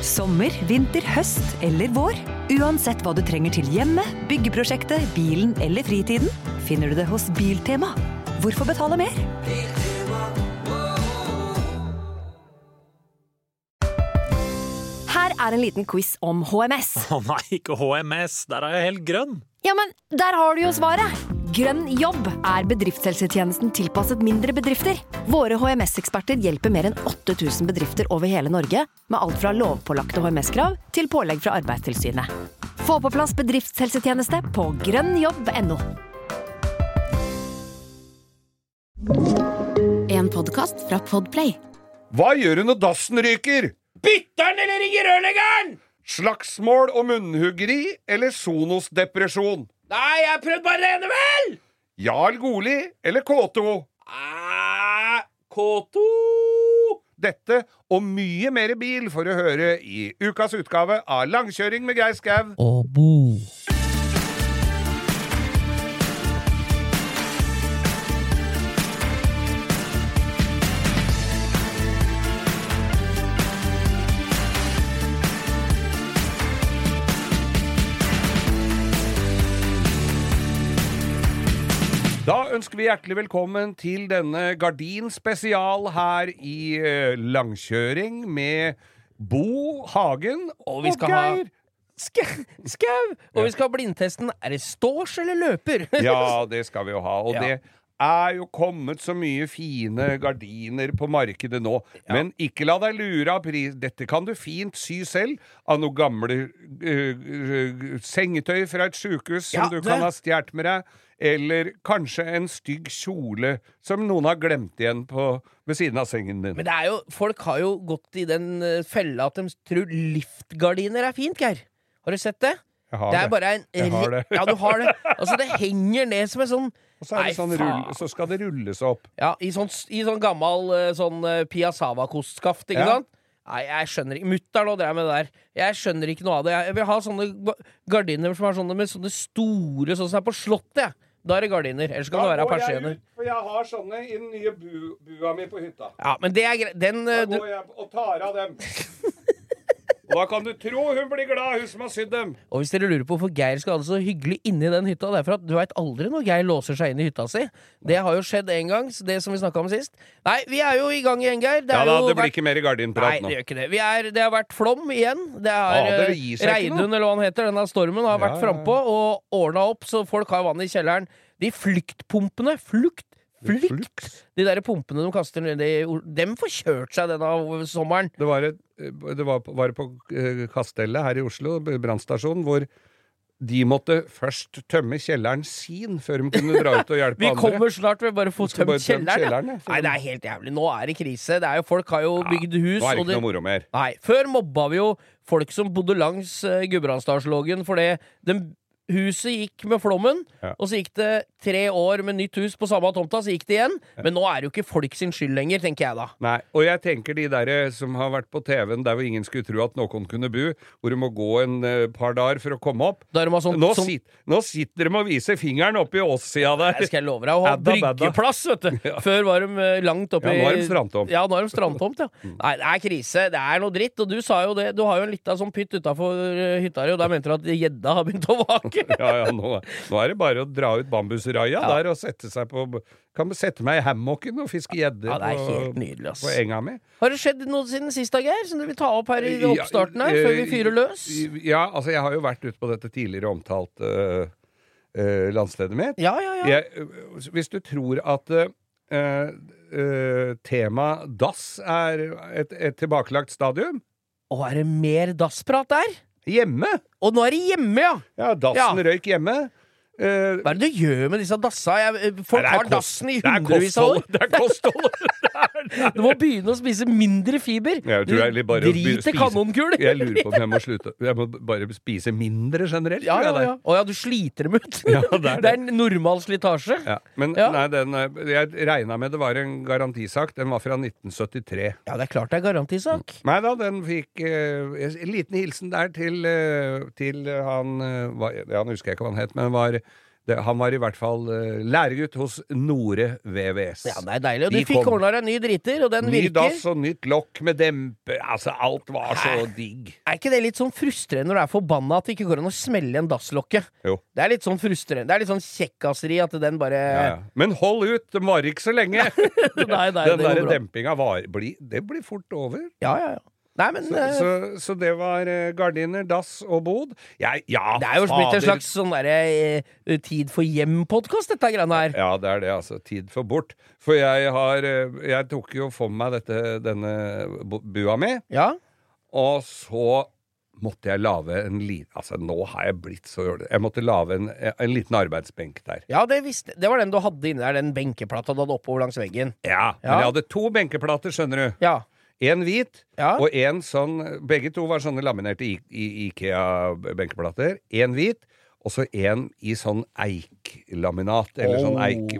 Sommer, vinter, høst eller vår. Uansett hva du trenger til hjemmet, byggeprosjektet, bilen eller fritiden, finner du det hos Biltema. Hvorfor betale mer? Her er en liten quiz om HMS. Å nei, ikke HMS. Der er jeg helt grønn. Ja, men der har du jo svaret! Grønn jobb er bedriftshelsetjenesten tilpasset mindre bedrifter. Våre HMS-eksperter hjelper mer enn 8000 bedrifter over hele Norge med alt fra lovpålagte HMS-krav til pålegg fra Arbeidstilsynet. Få på plass bedriftshelsetjeneste på grønnjobb.no. En podkast fra Podplay. Hva gjør du når dassen ryker? Bytter den eller ringer rørleggeren? Slagsmål og munnhuggeri eller sonosdepresjon? Nei, jeg prøvde bare det ene, vel! Jarl Goli eller K2? Ah, K2. Dette og mye mer bil får du høre i ukas utgave av Langkjøring med Geir Skau. Og Bo. Ønsker vi hjertelig velkommen til denne gardinspesial her i eh, Langkjøring med Bo Hagen Og vi skal ha Geir. Skau! Skau! Og vi skal ha blindtesten. Er det stårs eller løper? Ja, det skal vi jo ha. Og Ja. det er jo kommet så mye fine gardiner på markedet nå. Men ikke la deg lure av pris. Dette kan du fint sy selv av noe gamle øh, øh, sengetøy fra et sjukehus som Ja, du det- kan ha stjålet med deg. Eller kanskje en stygg kjole som noen har glemt igjen på, ved siden av sengen din. Men det er jo, folk har jo gått i den eh, fella at de tror liftgardiner er fint, Geir. Har du sett det? Jeg har det er bare en Jeg har det. Ja, du har det. Altså, det henger ned som en sånn Og så, det Nei, sånn rull, så skal det rulles opp. Ja, i sånn, i sånn gammel eh, sånn eh, Piazzava-kostskaft, ikke Ja. sant? Nei, jeg skjønner ikke Mutter'n drev med det der. Jeg skjønner ikke noe av det. Jeg vil ha sånne gardiner som er sånne med sånne store, sånn som er på Slottet, jeg. Da er det gardiner. Ellers kan det være persienner. for jeg har sånne i den nye bu, bua mi på hytta. Ja, men det er greit. Den Da eh, går jeg og tar av dem. Og da kan du tro hun blir glad, hun som har sydd dem. Og hvis dere lurer på hvorfor Geir skal ha det så hyggelig inni den hytta, det er for at du veit aldri når Geir låser seg inn i hytta si. Det har jo skjedd en gang, det som vi snakka om sist. Nei, vi er jo i gang igjen, Geir. Det, Ja da, det blir vært- ikke mer Nei, gardinprat det nå. gjør ikke det. Vi er, det har vært flom igjen. Det er det eh, Reidun, eller hva han heter, denne stormen, har vært ja, frampå og ordna opp så folk har vann i kjelleren. De flyktpumpene Flukt! Flukt? De der pumpene de kaster ned i Dem får kjørt seg denne sommeren. Det var, et, det var, var på eh, Kastellet her i Oslo, brannstasjonen, hvor de måtte først tømme kjelleren sin før de kunne dra ut og hjelpe andre. Vi andre. kommer snart ved bare få tømt kjelleren. kjelleren, ja. ja, Nei, det er helt jævlig. Nå er det krise. Det er jo, folk har jo bygd hus. Nå er det ikke noe moro mer. Nei, Før mobba vi jo folk som bodde langs uh, Gudbrandsdalslågen fordi den- huset gikk med flommen, Ja. og så gikk det tre år med nytt hus på samme tomta, så gikk det igjen. Men nå er det jo ikke folk sin skyld lenger, tenker jeg da. Nei, og jeg tenker de derre som har vært på TV-en der hvor ingen skulle tro at noen kunne bo, hvor du må gå en eh, par dager for å komme opp. Sånn, Nå, sånn sit, nå sitter de og viser fingeren oppi åssida der. jeg skal love deg å ha bryggeplass, vet du. Før var de eh, langt oppi Ja, nå er de strandtomt. Ja, nå er de strandtomt, ja. Nei, det er krise. Det er noe dritt. Og du sa jo det. Du har jo en lita sånn pytt utafor hytta di, og der mente du at gjedda har begynt å vake. Ja, ja, nå, nå er det bare å dra ut bambusraia der og sette seg på Kan sette meg i hammocken og fiske gjedder Ja, det er på, helt nydelig, ass. på enga mi. Har det skjedd noe siden sist, Geir? Som du vil ta opp her i oppstarten her, før vi eh, fyrer løs? Ja, altså, jeg har jo vært ute på dette tidligere omtalt uh, landstedet mitt. Ja, ja, ja. Jeg, hvis du tror at uh, uh, tema dass er et, et tilbakelagt stadium Og er det mer dassprat der? Hjemme! Og nå er det hjemme, ja! Ja, dassen Ja. røyk hjemme. Eh, Hva er det du gjør med disse dassa? Jeg, folk Nei, det er har kost- dassen i det er hundrevis av år. Det er kosthold! Du må begynne å spise mindre fiber. Jeg tror jeg bare å driter spise- kanonkul. Jeg lurer på om jeg må slutte Jeg må bare spise mindre generelt. Ja, ja, ja. Å ja, du sliter dem ut. Ja, det er det. en normal slitasje. Ja, men Ja. nei, den eh, Jeg regna med det var en garantisak. Den var fra 1973. Ja, det er klart det er garantisak. Nei da, den fikk eh, En liten hilsen der til, eh, til han eh, ja, Nå husker jeg ikke hva han het, men var det, han var i hvert fall uh, læregutt hos Nore VVS. Ja, det er deilig. Og De du fikk kom. ordna deg ny driter, og den Ny virker. dass og nytt lokk med dempe. Altså, alt var så Hæ? digg. Er ikke det litt sånn frustrerende når du er forbanna at det ikke går an å smelle igjen dasslokket? Jo. Det er litt sånn frustrerende. Det er litt sånn kjekkaseri at den bare Ja, ja. Men hold ut, det varer ikke så lenge. Nei, nei, Den derre dempinga var, bli, det blir fort over. Ja, ja, ja. Nei, men Så, uh, så, så det var eh, gardiner, dass og bod. Jeg, ja, det er jo blitt en slags sånn derre uh, Tid for hjem-podkast, dette greiene her. Ja, det er det, altså. Tid for bort. For jeg har eh, Jeg tok jo for meg dette, denne bua mi, Ja. og så måtte jeg lage en liten Altså, nå har jeg blitt så Jeg måtte lage en, en liten arbeidsbenk der. Ja, det, visste, det var den du hadde inni der, den benkeplata du hadde oppover langs veggen. Ja, Ja. Men jeg hadde to benkeplater, skjønner du. Ja. En hvit Ja. og en sånn Begge to var sånne laminerte Ikea-benkeplater. En hvit, og så en i sånn eiklaminat. Eller sånn Oh. eik...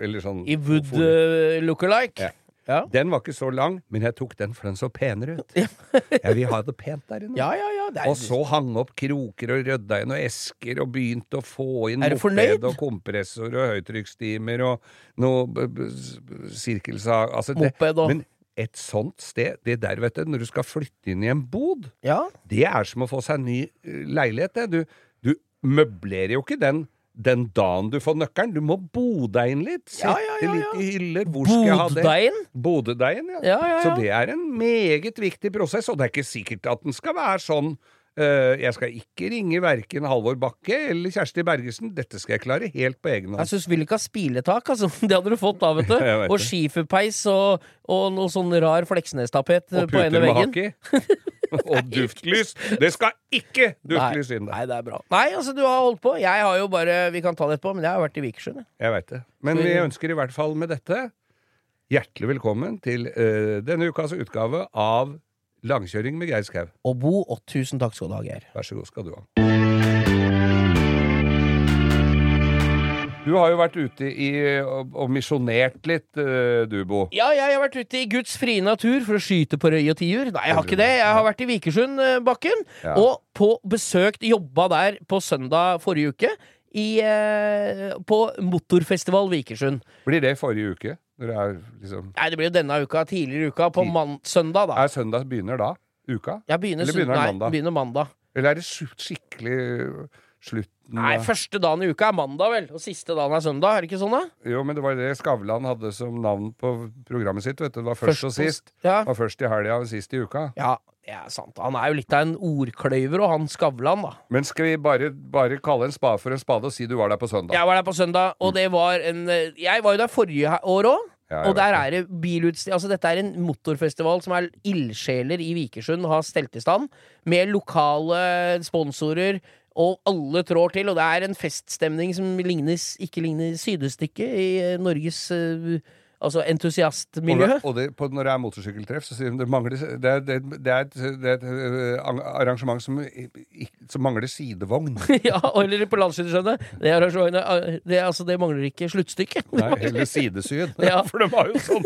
Eller sånn I wood uh, look-alike. Ja. Ja. Den var ikke så lang, men jeg tok den for den så penere ut. jeg vil ha det pent der inne. ja, ja, ja. Og så hang opp kroker og rydda inn og esker og begynte å få inn moped og kompressor og høytrykksstimer og noe sirkelsag altså Moped Men et sånt sted, det der, vet du, når du skal flytte inn i en bod, ja. det er som å få seg en ny eh, leilighet, det. Du, du møblerer jo ikke den den dagen du får nøkkelen. Du må bo deg inn litt. Sette Ja, ja, ja, ja. litt i hyller. Hvor skal jeg ha det? Bode deg inn, ja. Ja, ja, ja. Så det er en meget viktig prosess, og det er ikke sikkert at den skal være sånn jeg skal ikke ringe verken Halvor Bakke eller Kjersti Bergesen. Dette skal jeg klare helt på egen hånd. Jeg syns vil ikke ha spiletak, altså. Det hadde du fått da, vet du. Vet Og skiferpeis og, og noe sånn rar Fleksnes-tapet Og på ene puter med veggen. hakk i. og duftlys. Det skal ikke duftlys inn der. Nei, det er bra. Nei, altså, du har holdt på. Jeg har jo bare Vi kan ta det etterpå, men jeg har vært i Vikersund. jeg. Jeg veit det. Men vi ønsker i hvert fall med dette hjertelig velkommen til uh, denne ukas utgave av Langkjøring med Geir Skau. Og Bo, og tusen takk skal du ha, Geir. Vær så god skal du ha. Du har jo vært ute i, og, og misjonert litt, eh, du, Bo. Ja, jeg har vært ute i Guds frie natur for å skyte på røy og tiur. Nei, jeg har ikke det. Jeg har vært i Vikersundbakken. Ja. Og på besøkt jobba der på søndag forrige uke. I, eh, på Motorfestival Vikersund. Blir det forrige uke? Når det er liksom Nei, det blir jo denne uka. Tidligere i uka. På søndag, da. Er søndag begynner da? Uka? Ja, begynner, Eller begynner nei, mandag? begynner mandag. Eller er det skikkelig slutten Nei, første dagen i uka er mandag, vel. Og siste dagen er søndag. Er det ikke sånn, da? Jo, men det var det Skavlan hadde som navn på programmet sitt. vet du. Det var først, og sist. Ja. Det var først i helga og sist i uka. ja, er sant. Han er jo litt av en ordkløyver, og han Skavlan, da. Men skal vi bare, bare kalle en spade for en spade og si du var der på søndag? Jeg var der på søndag, og det var en eh, Jeg var jo der forrige år òg. Ja, og der er det bilutstilling Altså, dette er en motorfestival som er ildsjeler i Vikersund har stelt i stand, med lokale sponsorer. Og alle trår til, og det er en feststemning som lignes, ikke ligner sidestykket i eh, Norges eh, altså entusiastmiljø. Og, og det, på, når det er motorsykkeltreff, så sier de det mangler Det det, det er, et, det er et eh, arrangement som, som mangler sidevogn. ja, eller på Landsskytterstevnet. Det, det, altså, det mangler ikke sluttstykke. Nei, heller sidesyn. Ja. For det var jo sånn,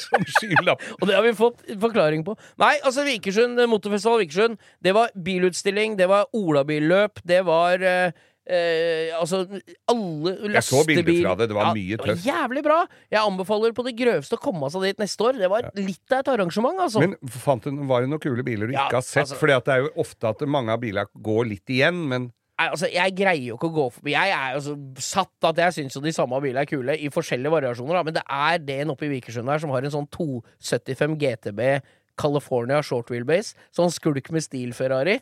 som skylapp. Og det har vi fått forklaring på. Nei, altså Vikersund, eh, Motorfestival Vikersund. Det var bilutstilling, det var olabilløp, det var eh, eh, altså alle Jeg så bilder fra det, det var Ja, mye det tøft. Jævlig bra. Jeg anbefaler på det grøvste å komme seg dit neste år. Det var litt av et arrangement, altså. Men du, var det noen kule biler du Ja, ikke har sett? altså- Fordi det er jo ofte at mange av bilene går litt igjen, men Nei, altså, jeg greier jo ikke å gå forbi Jeg er jo så satt at jeg syns jo de samme bilene er kule i forskjellige variasjoner, da. Men det er den oppe i Vikersund her som har en sånn 275 GTB California short wheelbase. Sånn skulk med stil-Ferrari.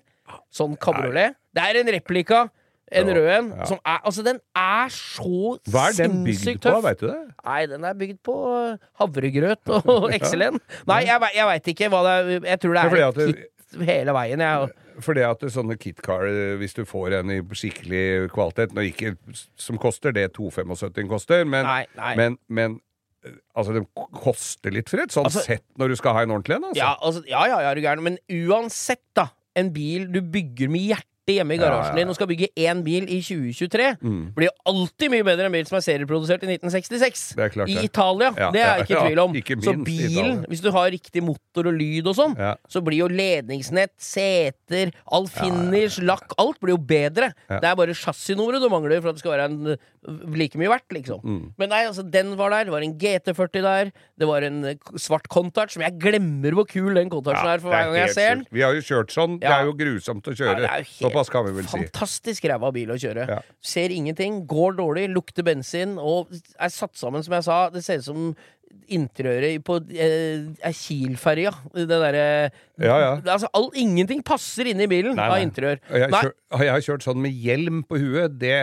Sånn kabriolet. Det er en replika. En rød en. ja. Som er Altså, den er så hva er den bygd på, tøff. veit du det? Nei, den er bygd på uh, havregrøt og XL-en. Nei, jeg, jeg veit ikke hva det er. Jeg tror det er at det- kit hele veien. Jeg. Fordi at sånne kitcar, eh, hvis du får en i skikkelig kvalitet Nå ikke som koster det 275 koster, men, Nei, nei. men, men eh, Altså, det koster litt for et sånt Altså- sett når du skal ha en ordentlig en, altså. Ja, altså, ja, ja, ja, er du gæren. Men uansett, da. En bil du bygger med hjerte hjemme i garasjen Ja, ja, ja. din og skal bygge én bil i 2023, Mm. blir jo alltid mye bedre enn bil som er serieprodusert i 1966. Det er klart I. Italia. Ja, det er jeg ikke i tvil om. ikke Så bilen, Italia. hvis du har riktig motor og lyd og sånn, Ja. så blir jo ledningsnett, seter, all finish, lakk, alt blir jo bedre. Ja. Det er bare chassisnummeret du mangler for at det skal være en, like mye verdt, liksom. Mm. Men nei, altså, den var der. Det var en GT40 der. Det var en eh, svart Contouch, som jeg glemmer hvor kul den Countacen er for hver gang jeg ser den. Vi har jo kjørt sånn. Det er jo grusomt å Ja, kjøre. det er jo helt Såpass kan vi vel si. Fantastisk ræva bil å kjøre. Ja. Ser ingenting, går dårlig, lukter bensin og er satt sammen, som jeg sa. Det ser ut som interiøret på eh, er Kiel-ferja. Det derre Ja, ja. Altså, all, ingenting passer inn i bilen Nei, av interiør. Jeg, Nei, kjør, jeg har kjørt sånn med hjelm på huet. Det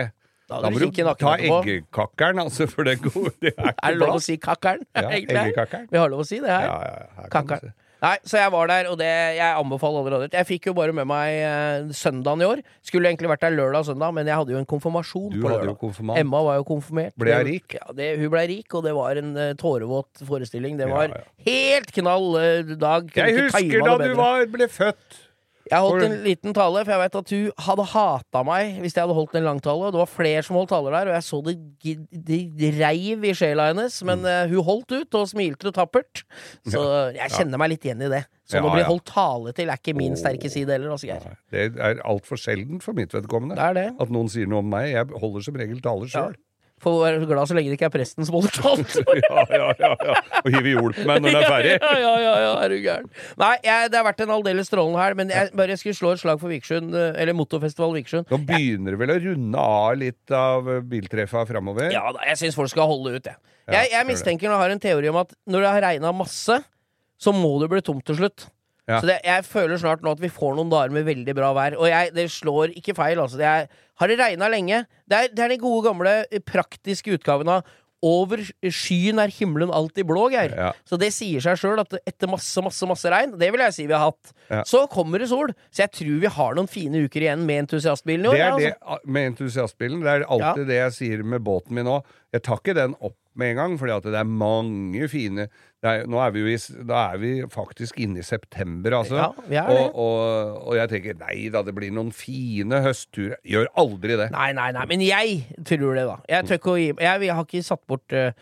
da Da må du ta eggekakkeren, altså, for det, går, det er Er det lov å si kakkeren? Ja, eggekakkeren. Vi har lov å si det her. Ja, ja, her Kakkeren. Nei, så jeg var der, og det, jeg anbefaler allerede. Jeg fikk jo bare med meg eh, søndagen i år. Skulle egentlig vært der lørdag og søndag, men jeg hadde jo en konfirmasjon Du på hadde lørdag. jo konfirmant. Emma var jo konfirmert. Ble jeg rik? Ja, det, hun ble rik, og det var en uh, tårevåt forestilling. Det Ja, var ja. helt knall eh, dag. Kunne Jeg ikke husker da du bedre. var, ble født. Jeg holdt en liten tale, for jeg vet at hun hadde hata meg hvis jeg hadde holdt en lang tale. Det var flere som holdt taler der, og jeg så det, det reiv i sjela hennes. Men eh, hun holdt ut og smilte tappert. Så jeg kjenner meg litt igjen i det. Så Ja, å bli ja. holdt tale til er ikke min Åh. sterke side heller. Geir. Det er altfor sjeldent for mitt vedkommende. Det det. At noen sier noe om meg. Jeg holder som regel taler Ja. sjøl. Får være glad så lenge det ikke er presten som holder tale. Ja. ja, ja, ja, Og hiver jord på meg når det er ferdig. Ja, ja, ja, ja, er du gæren. Nei, jeg, det har vært en aldeles strålende helg, men jeg bare skulle slå et slag for Vikersund, eh, eller Motorfestival Vikersund. Nå begynner det vel å runde av litt av eh, biltreffa framover? Ja da, jeg syns folk skal holde ut, jeg. Jeg, jeg mistenker og har en teori om at når det har regna masse, så må det bli tomt til slutt. Ja. Så det, jeg føler snart nå at vi får noen dager med veldig bra vær. Og jeg, det slår ikke feil, altså. Det er, har det regna lenge? Det er, det er den gode, gamle, eh, praktiske utgaven av over skyen er himmelen alltid blå, Geir. Ja. Så det sier seg sjøl at etter masse, masse masse regn, det vil jeg si vi har hatt, Ja. så kommer det sol. Så jeg tror vi har noen fine uker igjen med entusiastbilen i år. Det er det altså. med entusiastbilen. Det er alltid det jeg sier med båten min òg. Jeg tar ikke den opp med en gang, fordi at det er mange fine er, Nå er vi jo i, Da er vi faktisk inne i september, altså. Ja, er og, og, og jeg tenker nei da, det blir noen fine høstturer. Gjør aldri det. Nei, nei, nei, men jeg tror det, da. Jeg tør ikke å gi jeg, jeg har ikke satt bort eh,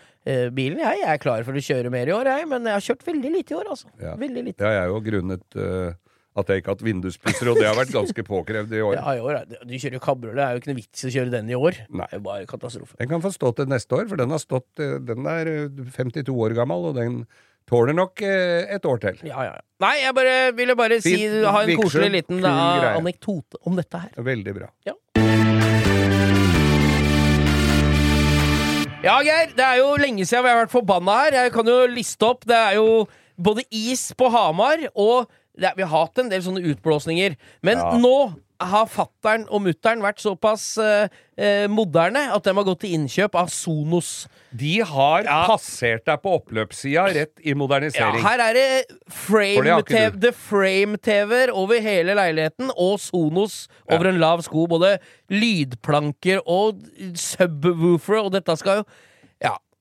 bilen, jeg. Jeg er klar for å kjøre mer i år, jeg. Men jeg har kjørt veldig lite i år, altså. Ja. Veldig lite. Har jeg jo grunnet eh, at jeg ikke har hatt vinduspusser, og det har vært ganske påkrevd i år. Ja, i år, Du kjører jo kabriolet, det er jo ikke noe vits i å kjøre den i år. Nei. Det er jo bare katastrofe. Den kan få stå til neste år, for den har stått eh, Den er eh, 52 år gammel, og den tåler nok eh, et år til. Ja, ja. Nei, jeg bare ville bare si du ha en Vikersund, koselig liten eh, anekdote om dette her. Veldig bra. Ja. Ja, Geir, det er jo lenge siden vi har vært forbanna her. Jeg kan jo liste opp. Det er jo både is på Hamar, og det vi har hatt en del sånne utblåsninger. Men Ja. nå har fattern og mutter'n vært såpass eh, eh, moderne at de har gått til innkjøp av Sonos. De har Ja. passert deg på oppløpssida rett i Ja, modernisering. her er det ikke frame-TV. The Frame-TV-er over hele leiligheten, og Sonos over en lav sko. Både lydplanker og subwoofer, og dette skal jo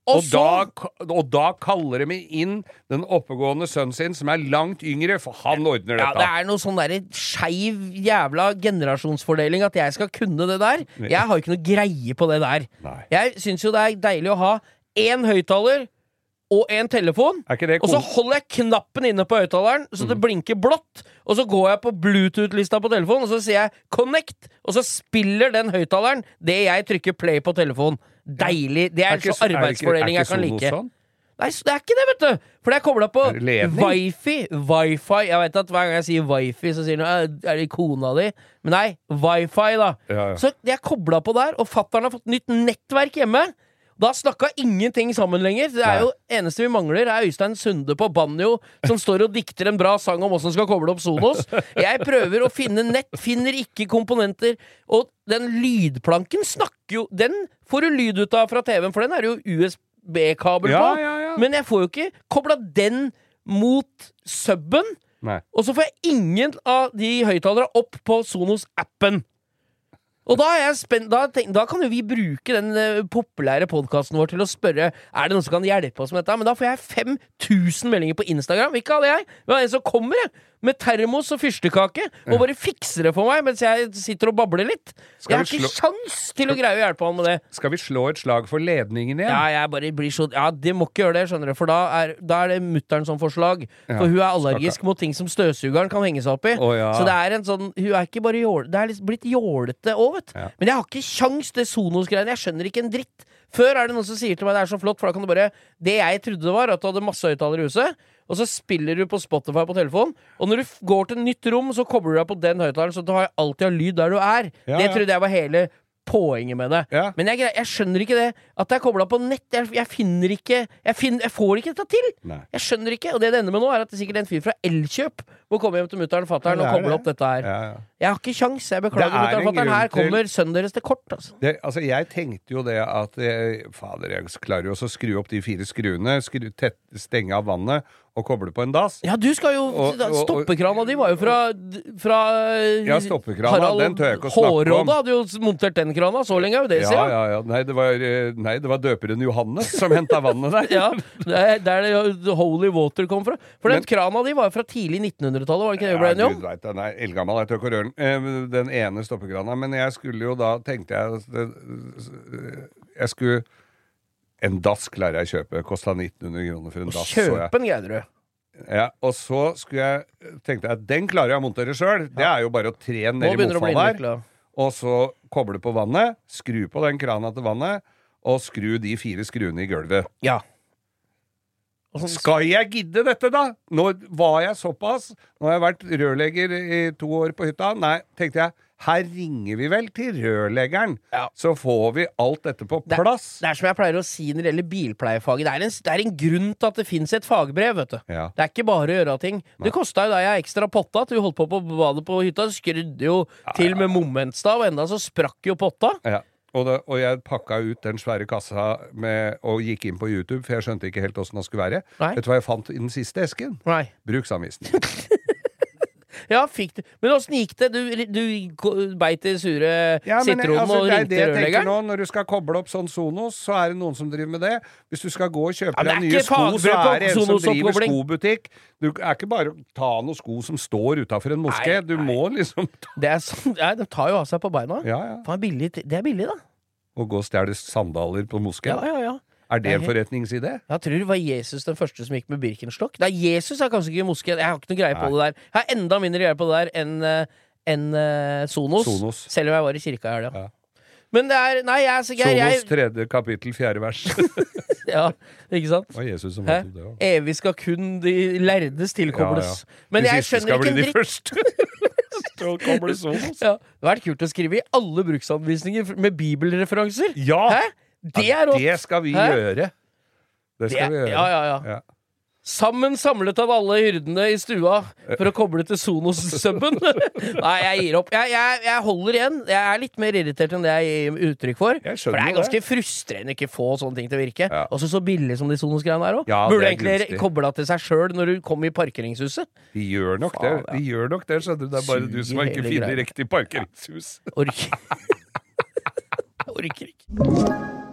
Og, så- da, og da kaller de inn den oppegående sønnen sin, som er langt yngre, for han ordner dette. Ja, det er noe sånn derre skeiv jævla generasjonsfordeling at jeg skal kunne det der. Jeg har jo ikke noe greie på det der. Nei. Jeg syns jo det er deilig å ha én høyttaler og en telefon. Og så holder jeg knappen inne på høyttaleren, så det det blinker blått. Og så går jeg på Bluetooth-lista på telefonen, og så sier jeg 'connect', og så spiller den høyttaleren det jeg trykker play på telefonen. Deilig. Det er, ikke- så er ikke- arbeidsfordeling jeg kan like. sånn? Nei, det er ikke det, vet du! For det er kobla på wifi. Wifi. Jeg vet at hver gang jeg sier wifi, så sier «Øh, Er det kona di? Men nei, wifi, da. Ja, ja. Så det er kobla på der, og fatter'n har fått nytt nettverk hjemme. Da snakka ingenting sammen lenger. Det er jo Eneste vi mangler, er Øystein Sunde på banjo, som står og dikter en bra sang om åssen skal koble opp Sonos. Jeg prøver å finne nett, finner ikke komponenter. Og den lydplanken snakker jo Den får du lyd ut av fra TV-en, for den er jo USB-kabel Ja, på. ja, ja. Men jeg får jo ikke kobla den mot suben. Og så får jeg ingen av de høyttalerne opp på Sonos-appen. Og da, da, da kan jo vi bruke den eh, populære podkasten vår til å spørre Er det noen som kan hjelpe oss med dette. Men da får jeg 5000 meldinger på Instagram. Ikke alle jeg, jeg. Men en som kommer, jeg. Med termos og fyrstekake og bare fikser det for meg mens jeg sitter og babler litt. Skal jeg har ikke sjans til å greie å hjelpe han med det. Skal vi slå et slag for ledningen igjen? Ja, jeg bare blir så Ja, de må ikke gjøre det, skjønner du, for da er, da er det mutter'n som får slag. Ja, For hun er allergisk mot ting som støvsugeren kan henge seg opp i. Oh, ja. Så det er en sånn Hun er ikke bare jål... Det er liksom blitt jålete òg, vet du. Ja. Men jeg har ikke sjans, til Sonos-greiene. Jeg skjønner ikke en dritt. Før er det noen som sier til meg det er så flott, for da kan du bare Det jeg trodde det var, at du hadde masse høyttalere i huset, og så spiller du på Spotify på telefonen, og når du går til nytt rom, så kobler du deg på den høyttaleren, så du har alltid har lyd der du er. Ja, det trodde jeg var hele poenget med det. Ja. Men jeg, jeg skjønner ikke det. At det er kobla på nett. Jeg, jeg finner ikke jeg, finner, jeg får ikke dette til! Nei. Jeg skjønner ikke. Og det det ender med nå, er at det sikkert er en fyr fra Elkjøp må komme hjem til mutter'n og fatter'n og koble opp dette her. Ja, ja. Jeg har ikke kjangs. Jeg beklager, er mutter'n og fatter'n. Her grunn til- kommer sønnen deres til kort, altså. Det, altså, jeg tenkte jo det at eh, Fader, jeg klarer jo også å skru opp de fire skruene, skru, tett, stenge av vannet og koble på en dass. Ja, du skal jo Og- og- og- Stoppekrana di var jo fra, fra eh, Ja, stoppekrana, den tør jeg ikke å snakke om. Hårrådet hadde jo montert den krana så lenge, er jo det Ja, siden. ja, ja. Nei, det var, eh, nei, det var døperen Johannes som henta vannet der. Ja, det er der det Holy Water kom fra. For den Men- krana di var jo fra tidlig 1900-tallet, var det ikke det du ble Ja, om? Vet, den er eldgammel, jeg tør ikke å røre den. Eh, Den ene stoppekrana. Men jeg skulle jo da, tenkte jeg Jeg skulle En dass klarer jeg å kjøpe. Kosta 1900 kroner for en dass. Kjøpe den greide du. Ja, og så skulle jeg tenkte jeg at den klarer jeg å montere sjøl. Det er jo bare å tre ned i motfallet der. Og så koble på vannet, skru på den krana til vannet, og skru de fire skruene i gulvet. Ja. Sånn- Skal jeg gidde dette, da? Nå var jeg såpass. Nå har jeg vært rørlegger i to år på hytta. Nei, tenkte jeg. Her ringer vi vel til rørleggeren, Ja. så får vi alt dette på Det- plass. Det er som jeg pleier å si når det gjelder bilpleiefaget. Det er en, det er en grunn til at det fins et fagbrev, vet du. Ja. Det er ikke bare å gjøre ting. Det kosta jo deg ei ekstra potta at du holdt på på badet på hytta. Skrudde jo til med momentstav, enda så sprakk jo potta. Ja. Og, det, og jeg pakka ut den svære kassa med, og gikk inn på YouTube, for jeg skjønte ikke helt åssen det skulle være. Nei. Vet du hva jeg fant i den siste esken? Nei. Bruksanvisning. Ja, fikk du Men åssen gikk det? Du, du beit i sure Ja, sitronen altså, og det er ringte det rørleggeren? nå. Når du skal koble opp sånn Sonos, så er det noen som driver med det. Hvis du skal gå og kjøpe Ja, deg er nye sko, så er det en som driver skobutikk. Du er ikke bare å ta noen sko som står utafor en moské. Nei, Du må liksom ta Det er sånn ja, De tar jo av seg på beina. Ja, ja. Faen, billig, det er billig, da. Og gå og stjele sandaler på moské. Ja, ja, ja. Er det en forretningsidé? Jeg tror det var Jesus den første som gikk med Birkenstock. Nei, Jesus er kanskje ikke moské. Jeg har ikke noe greie på Nei. det der. Jeg har enda mindre greie på det der enn eh, enn, eh, Sonos. Sonos. Selv om jeg var i kirka i helga. Ja. Men det er Nei, jeg, så, jeg, Sonos tredje kapittel, fjerde vers. Ja, ikke sant? Det var Jesus som det òg. Evig skal kun de lærdes tilkobles. Men de jeg siste skjønner skal ikke en bli de dritt. første. Så kommer det Sonos. Ja, det hadde vært kult å skrive i alle bruksanvisninger med bibelreferanser. Ja! Hæ? Det er rått! Det skal vi Hæ? gjøre. Det Det skal vi er- gjøre. Ja, ja, ja. Ja. Sammen samlet av alle hyrdene i stua for å koble til Sonos-suben. Nei, jeg gir opp. Jeg, jeg, jeg holder igjen. Jeg er litt mer irritert enn det jeg gir uttrykk for. For det er ganske ganske frustrerende ikke få sånne ting til å virke. Ja. Også så billig som de Sonos-greiene er òg. Ja, Burde egentlig kobla til seg sjøl når du kom i parkeringshuset. De gjør nok det. Faen, ja. De gjør nok det, skjønner du. Det er bare du som ikke finner riktig parkeringshus. Orker Jeg orker ikke.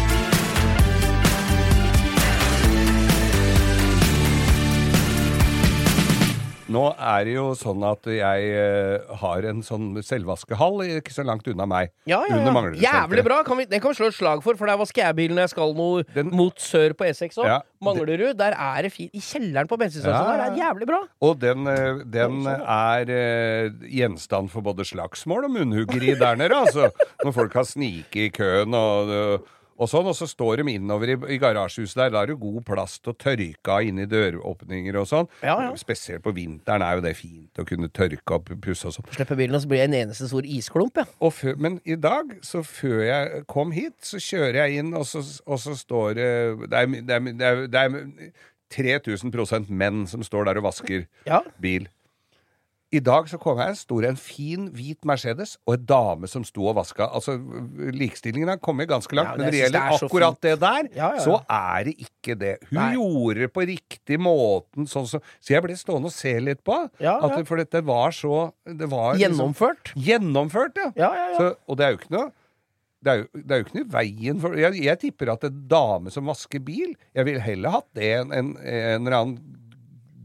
Nå er det jo sånn at jeg eh, har en sånn selvvaskehall ikke så langt unna meg. Ja, ja, ja. Jævlig bra! Kan vi, den kan vi slå et slag for, for der vasker jeg bilen når jeg skal noe Den- mot sør på E6 òg. Ja, Manglerud, der er det fint. I kjelleren på bensinstasjonen Ja, der er det jævlig bra. Og den, eh, den er uh, gjenstand for både slagsmål og munnhuggeri der nede, altså. Når folk har sniket i køen og, og sånn. Og så står de innover i, i garasjehuset der. Da er det god plass til å tørke av inni døråpninger og sånn. Ja, ja. Spesielt på vinteren er jo det fint å kunne tørke opp pusse og sånn. Slipper bilen, og så blir det en eneste stor isklump. Ja. Og før, men i dag, så før jeg kom hit, så kjører jeg inn, og så, og så står det Det er, det er, det er, det er 3000 menn som står der og vasker Ja. bil. I dag så kom jeg, sto det en fin, hvit Mercedes og en dame som sto og vaska. Altså, likestillingen har kommet ganske langt, Ja, men når det gjelder er akkurat fint. det der, Ja, ja, så er det ikke det. Hun Nei. gjorde det på riktig måten, sånn som Så jeg ble stående og se litt på. At, det- For dette var så det var liksom- Gjennomført. Gjennomført, ja. Ja, ja, ja. Så, og det er jo ikke noe det er, jo, det er jo ikke noe i veien for jeg, jeg tipper at en dame som vasker bil Jeg ville heller hatt det enn en, en eller annen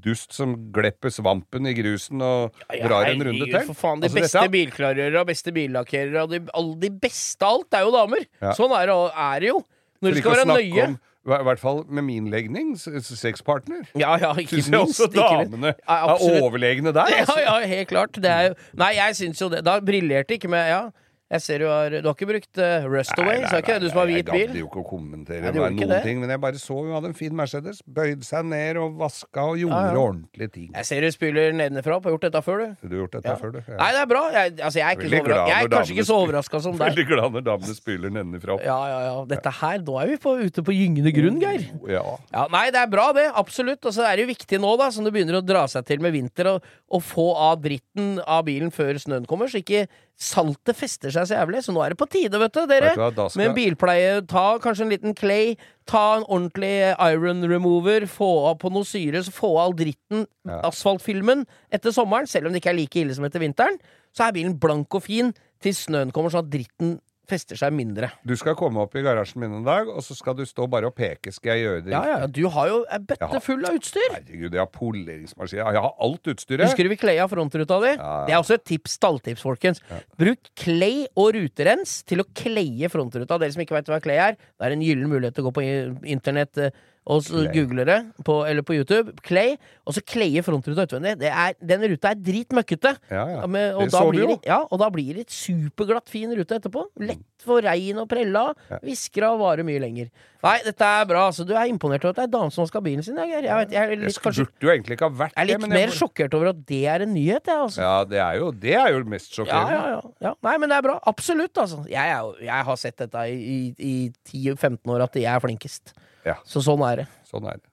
dust som glepper svampen i grusen og Ja, drar en runde til. For faen, de Altså, beste dette- bilklargjørere og beste billakkerere og de, alle de beste alt er jo damer. Ja. Sånn er er det jo. Når du skal være nøye. om, i hvert fall med min legning, sexpartner. Ja, ja, ikke minst. også damene Ja, er overlegne der. Ja, Altså. ja, helt klart. Det jo Nei, jeg syns jo det. Da briljerte ikke med Ja, jeg ser du har Du har ikke brukt uh, Rustaway, så er ikke du som har hvit Jeg gadd bil? jo ikke å kommentere Nei, ikke noen det. ting, men jeg bare så hun hadde en fin Mercedes. Bøyd seg ned og vaska og gjorde Ja, ja. ordentlige ting. Jeg ser du spyler nedenfra. Har gjort dette før, du. Du har gjort dette Ja. før, du? Nei, det er bra. Jeg, altså, jeg er, ikke så jeg er kanskje ikke så overraska som deg. Veldig glad når damene spyler nedenfra. Ja, ja, ja. Dette her, nå er vi på, ute på gyngende grunn, Geir. Ja. Ja, Nei, det er bra, det. Absolutt. Og så er det jo viktig nå, da, som det begynner å dra seg til med vinter, å få av dritten av bilen før snøen kommer, så ikke saltet fester seg så jævlig. Så nå er det på tide, vet du, dere. Vet du hva, da skal- Med en bilpleie. Ta kanskje en liten clay. Ta en ordentlig iron remover. Få av på noe syre, så få av all dritten, Ja. asfaltfilmen, etter sommeren. Selv om det ikke er like ille som etter vinteren, så er bilen blank og fin til snøen kommer, sånn at dritten fester seg mindre. Du skal komme opp i garasjen min en dag, og så skal du stå bare og peke. Skal jeg gjøre det? Ja, ja, ja. Du har jo en bøtte Ja. full av utstyr. Herregud, jeg har poleringsmaskin. Jeg har alt utstyret. Husker du vi kleia frontruta di? Ja. Det er også et tips, stalltips, folkens. Bruk klei og ruterens til å kleie frontruta. Dere som ikke veit hva klei er, det er en gyllen mulighet til å gå på internett eh, og så Clay. google det, på, eller på YouTube. Clay, og så kleie frontruta utvendig. Det er, den ruta er dritmøkkete. Ja, ja. Med- og, Det da blir det, ja, og da blir det et superglatt fin rute etterpå. Lett for regn og prella. Visker av varer mye lenger. Nei, dette er bra. Altså, du er imponert over at det er dame som skal ha bilen sin, jeg. Jeg, vet, jeg litt, kanskje, burde jo egentlig ikke ha vært jeg er litt mer sjokkert over at det er en nyhet, jeg, altså. Ja, det er jo det er jo mest Ja, sjokkerende. ja, ja, ja. Nei, men det er bra. Absolutt, altså. Jeg, er, jeg har sett dette i, i, i 10-15 år, at jeg er flinkest. Ja. Så sånn er det. Sånn er det.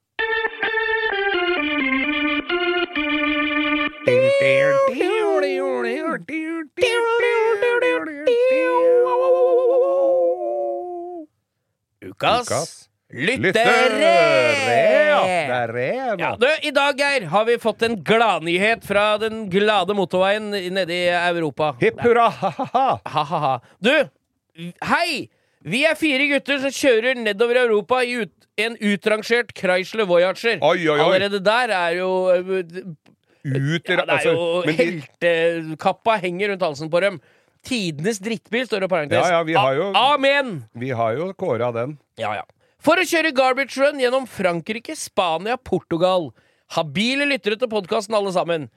Ukas, Ukas lyttere! Ja, du, I dag, Geir, har vi fått en gladnyhet fra den glade motorveien nede i Europa. Hipp hurra! Ha-ha-ha. Du, hei! Vi er fire gutter som kjører nedover Europa i ut, en utrangert Chrysler Voyager. Oi, oi, oi. Allerede der er jo Ut, ja, Det er altså, jo de- Heltekappa henger rundt halsen på dem. Tidenes drittbil, står det i parentes. Ja, ja, vi har jo- Amen! Vi har jo kåra den. Ja, ja. For å kjøre garbage run gjennom Frankrike, Spania, Portugal. Habile lyttere til podkasten, alle sammen.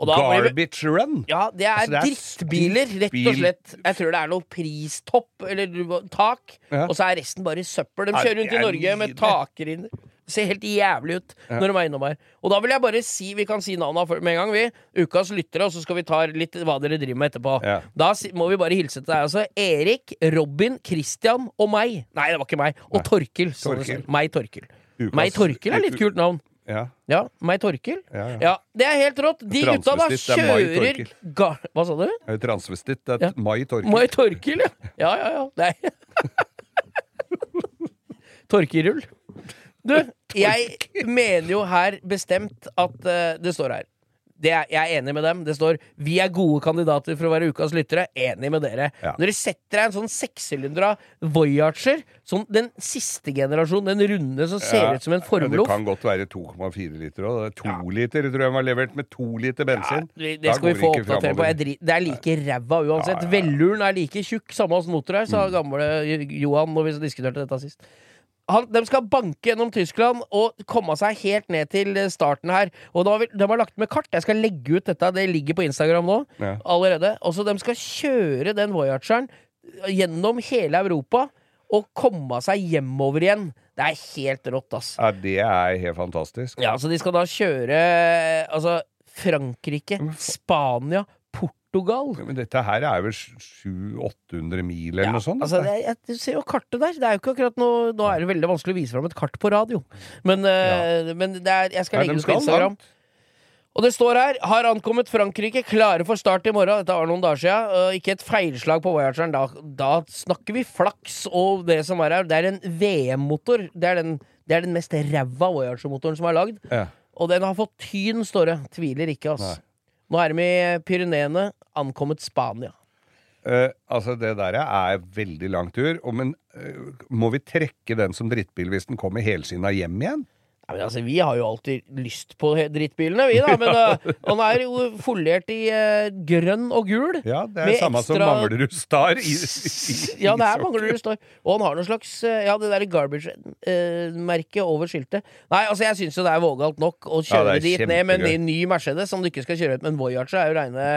Blir vi- Garbage run. ja, det er Altså, det er drittbiler, rett og slett. Jeg tror det er noe pristopp, eller tak, Ja. og så er resten bare søppel. De kjører rundt i Norge med takrinner. ser helt jævlig ut når de er innom her. Og da vil jeg bare si, vi kan si navnet med en gang, vi. Ukas lyttere, og så skal vi ta litt hva dere driver med etterpå. Ja. Da må vi bare hilse til deg. Altså Erik, Robin, Christian og meg. Nei, det var ikke meg. Og Torkil. Meg, Torkil. Ukas- Meg, Torkil er litt kult navn. Ja, Ja, meg Torkil. ja, ja. Ja, det er helt rått. De gutta da er Mai kjører Torkil. ga Hva sa du? Transvestitt. Det er Ja. Mai Torkil. Mai Torkil, ja. Ja, ja, ja. Torkerull. Du, jeg mener jo her bestemt at uh, det står her. Det er, jeg er enig med dem. Det står 'Vi er gode kandidater for å være ukas lyttere'. Enig med dere. Ja. Når dere setter deg en sånn sekssylindra Voyager, sånn den siste generasjonen, den runde som ser Ja, ut som en ja, formloff det kan godt være 2,4 liter òg. To liter tror jeg var levert med to liter bensin. Det, det skal vi få oppdatert på. Det er like ræva uansett. Ja, ja, ja. Velluren er like tjukk. Samme åssen motor er, Mm. sa gamle Johan når vi diskuterte dette sist. Han, de skal banke gjennom Tyskland og komme seg helt ned til eh, starten her. Og har vi, De har lagt med kart. Jeg skal legge ut dette. Det ligger på Instagram nå Ja. allerede. Og så De skal kjøre den Voyageren gjennom hele Europa og komme seg hjemover igjen. Det er helt rått, ass. Ja, det er helt fantastisk. Ja, så de skal da kjøre Altså Frankrike, Spania, Portugal. Men dette her er vel 700-800 mil eller Ja, noe sånt? altså, det, jeg, du ser jo kartet der. Det er jo ikke akkurat noe Nå er det veldig vanskelig å vise fram et kart på radio, men, ja. men det er, jeg skal legge de det ut på Instagram. langt. Og det står her 'Har ankommet Frankrike, klare for start i morgen'. Dette var noen dager siden. og ikke et feilslag på Voyageren. Da, da snakker vi flaks og det som er her. Det er en VM-motor. Det, den- det er den mest ræva Voyager-motoren som er lagd. Ja. Og den har fått tyn, står det. Tviler ikke, ass. Nå er de i Pyreneene, ankommet Spania. Eh, altså, det der er veldig lang tur. Og, men eh, må vi trekke den som drittbil hvis den kommer helskinna hjem igjen? Ja, men altså, Vi har jo alltid lyst på drittbilene, vi, da. Men uh, han er jo foliert i uh, grønn og gul. Ja, det er Med samme som ekstra- Manglerud Star. I, i, Ja, det er. Manglerud Star. Og han har noe slags eh, Ja, det der garbage-merket over skiltet. Nei, altså, jeg syns jo det er vågalt nok å kjøre ja, dit ned med en ny Mercedes som du ikke skal kjøre ut med en Voyager. er jo reine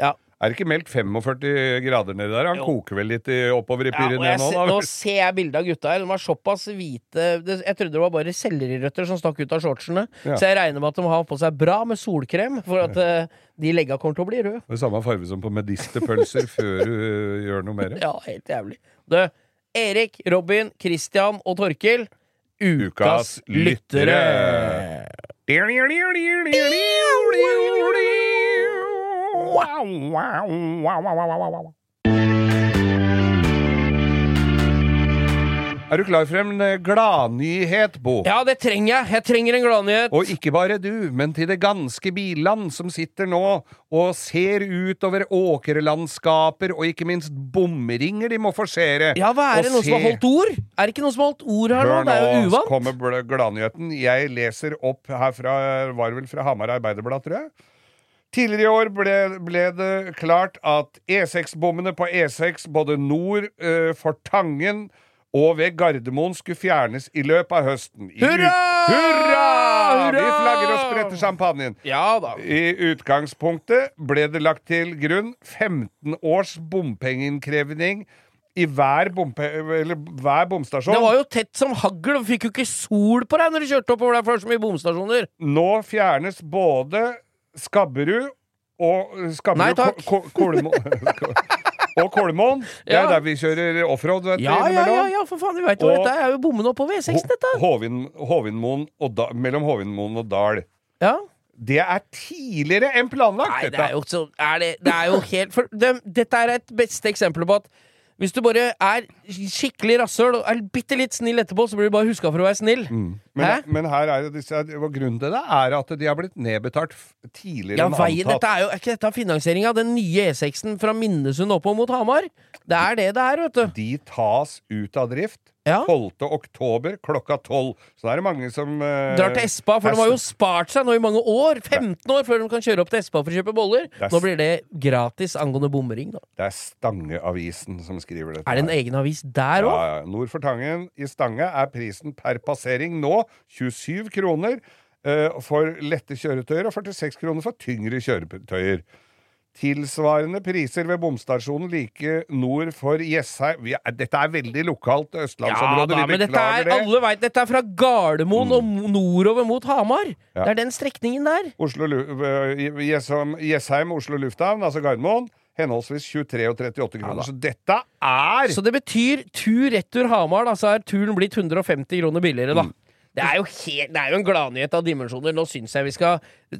Ja. Er det ikke meldt 45 grader nedi der? Han Jo. koker vel litt oppover i Ja, Pyreneene se, nå? nå ser jeg bildet av gutta her. De var såpass hvite Jeg trodde det var bare sellerirøtter som stakk ut av shortsene. Ja. Så jeg regner med at de har på seg bra med solkrem, for at eh, de legga kommer til å bli røde. Det er samme farge som på medisterpølser før du øh, gjør noe mer. Ja, helt jævlig. Du, Erik, Robin, Christian og Torkil. Ukas lyttere. Er du klar for en eh, gladnyhet, Bo? Ja, det trenger jeg. Jeg trenger en gladnyhet. Og ikke bare du, men til det ganske biland som sitter nå og ser utover åkerlandskaper og ikke minst bomringer de må forsere. Ja, hva er det? noen Noen som har holdt ord? Er det ikke noen som har holdt ord her nå? Det er jo uvant. Hør nå, kommer gladnyheten. Jeg leser opp her fra Var det vel fra Hamar Arbeiderblad, tror jeg. Tidligere i år ble, ble det klart at E6-bommene på E6 både nord uh, for Tangen og ved Gardermoen skulle fjernes i løpet av høsten. I Hurra! hurra! Hurra! Vi flagger og spretter champagnen. Ja da. I utgangspunktet ble det lagt til grunn 15 års bompengeinnkreving i hver, bompe eller hver bomstasjon. Det var jo tett som hagl, og fikk jo ikke sol på deg når du kjørte oppover der, for det er så mye bomstasjoner. Nå fjernes både Skabberud og Skabberud Nei, takk. Ko- Ko- Kolmo og Kolmoen. Det er Ja. der vi kjører offroad. Ja, ja, ja, ja, for faen, vi veit jo dette er jo bommene oppover E6, dette. Hovin- Hovinmoen mellom Hovinmoen og Dal. Ja. Det er tidligere enn planlagt, Nei, det dette. er jo så er det, det er jo helt for det, Dette er et beste eksempel på at hvis du bare er skikkelig rasshøl og er bitte litt snill etterpå, så blir du bare huska for å være snill. Men, men her er det disse, grunnen til det er at de har blitt nedbetalt tidligere Ja, enn veien, antatt. dette er jo er ikke dette finansieringa av den nye E6-en fra Minnesund oppover mot Hamar? Det er det det er, vet du. De tas ut av drift Ja. 12. oktober klokka 12. Så da er det mange som eh, Drar til Espa, for de har jo spart seg nå i mange år. 15 år før de kan kjøre opp til Espa for å kjøpe boller. Er Nå blir det gratis angående bomring. Da. Det er Stangeavisen som skriver dette. Er det en egen avis der Ja, òg? ja. Nord for Tangen i Stange er prisen per passering nå 27 kroner uh, for lette kjøretøyer og 46 kroner for tyngre kjøretøyer. Tilsvarende priser ved bomstasjonen like nord for Jessheim Dette er veldig lokalt Ja østlandsområde. da, vi men dette er, det. alle vet, dette er fra Gardermoen og nordover mot Hamar. Ja. Det er den strekningen der. Jessheim, Jessheim Oslo lufthavn, altså Gardermoen, henholdsvis 23 og 38 kroner. så dette er Så det betyr tur-retur Hamar, da, så er turen blitt 150 kroner billigere, da. Det er jo, helt, det er jo en gladnyhet av dimensjoner. Nå syns jeg vi skal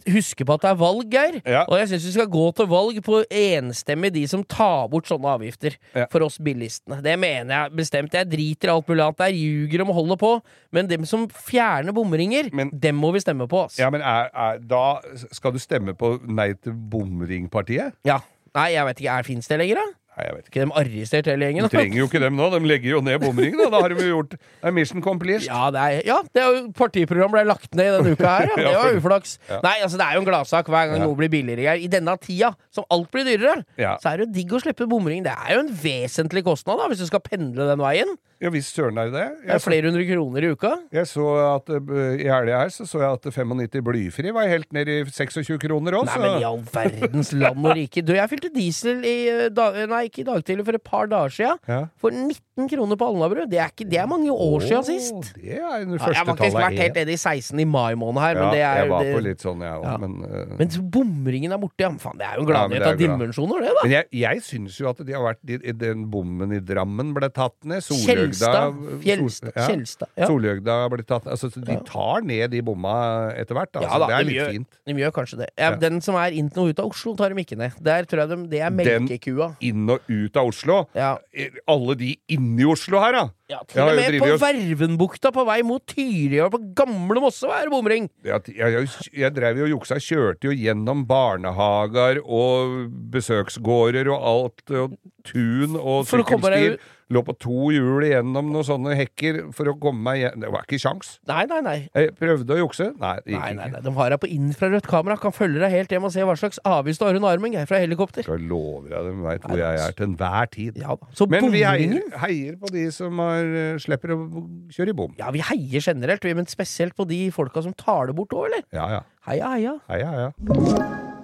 huske på at det er valg, Geir. Ja. Og jeg syns vi skal gå til valg på enstemmig de som tar bort sånne avgifter Ja. for oss bilistene. Det mener jeg bestemt. Jeg driter i alt mulig annet Jeg ljuger om å holde på. Men dem som fjerner bomringer, Men- dem må vi stemme på. Altså. Ja, men er, er, da skal du stemme på Nei til bomringpartiet? Ja. Nei, jeg vet ikke. Fins det lenger, da? Nei, jeg vet ikke. De arresterte arrestert hele gjengen? Du trenger jo ikke dem nå. De legger jo ned bomringen. Da, har de jo gjort mission complete. Ja, det er, ja, det er jo partiprogram ble lagt ned denne uka her. Ja. Det var uflaks. Ja. Nei, altså det er jo en gladsak hver gang Ja. noe blir billigere. I denne tida, som alt blir dyrere, så er det jo digg å slippe bomring. Det er jo en vesentlig kostnad da, hvis du skal pendle den veien. Ja visst søren er det det. Det er flere hundre kroner i uka. jeg så at uh, I helga her så, så jeg at 95 blyfri var helt ned i 26 kroner òg, Nei, men i all verdens land og rike. Du, jeg fylte diesel i eh, dag, Nei, ikke i dag tidlig, for et par dager sia. Ja. For 19 kroner på Alnabru. Det, er ikke- det er mange år sia sist. Det er den Ja, jeg har faktisk vært helt nede i 16 i mai måned her, Ja, men det er jeg var på litt sånn, jeg òg, Ja. men uh, Men bomringen er borte, ja. Faen, det er jo en Ja, gladnyhet er av dimensjoner, det, da. Men jeg, jeg syns jo at de har vært Den bommen i Drammen ble tatt ned. Kjelstad. Kjelstad. Ja. Solhjøgda ble tatt altså, så De tar ned de bomma etter hvert. Altså. Ja da, det er de litt gjør- fint. De gjør kanskje det. Ja. Den som er inn og ut av Oslo, tar de ikke ned. Der tror jeg de, Det er Den- Inn og ut av Oslo. Ja. Eh, Alle de inni Oslo her, da! Ja, til og med på Vervenbukta på vei mot Tyri og på Gamle Mosse er det bomring! Jeg, jeg, jeg, drev jo og juksa. Kjørte jo gjennom barnehager og besøksgårder og alt. Og tun og sykkelstier. Lå på to hjul igjennom noen sånne hekker for å komme meg igjen. Det var ikke kjangs. Nei, nei, nei. Jeg prøvde å jukse. Nei, det gikk Nei, nei, ikke. nei. De har deg på infrarødt kamera. Kan følge deg helt hjem og se hva slags avgift du har under armen. Jeg fra helikopter. Jeg love deg, de veit hvor jeg er til enhver tid. Ja. Så Men vi heier, heier på de som har, eh, slipper å kjøre i bom. Ja, vi heier generelt, men spesielt på de folka som tar det bort òg, eller? Ja, ja. Heia, heia. Heia, heia.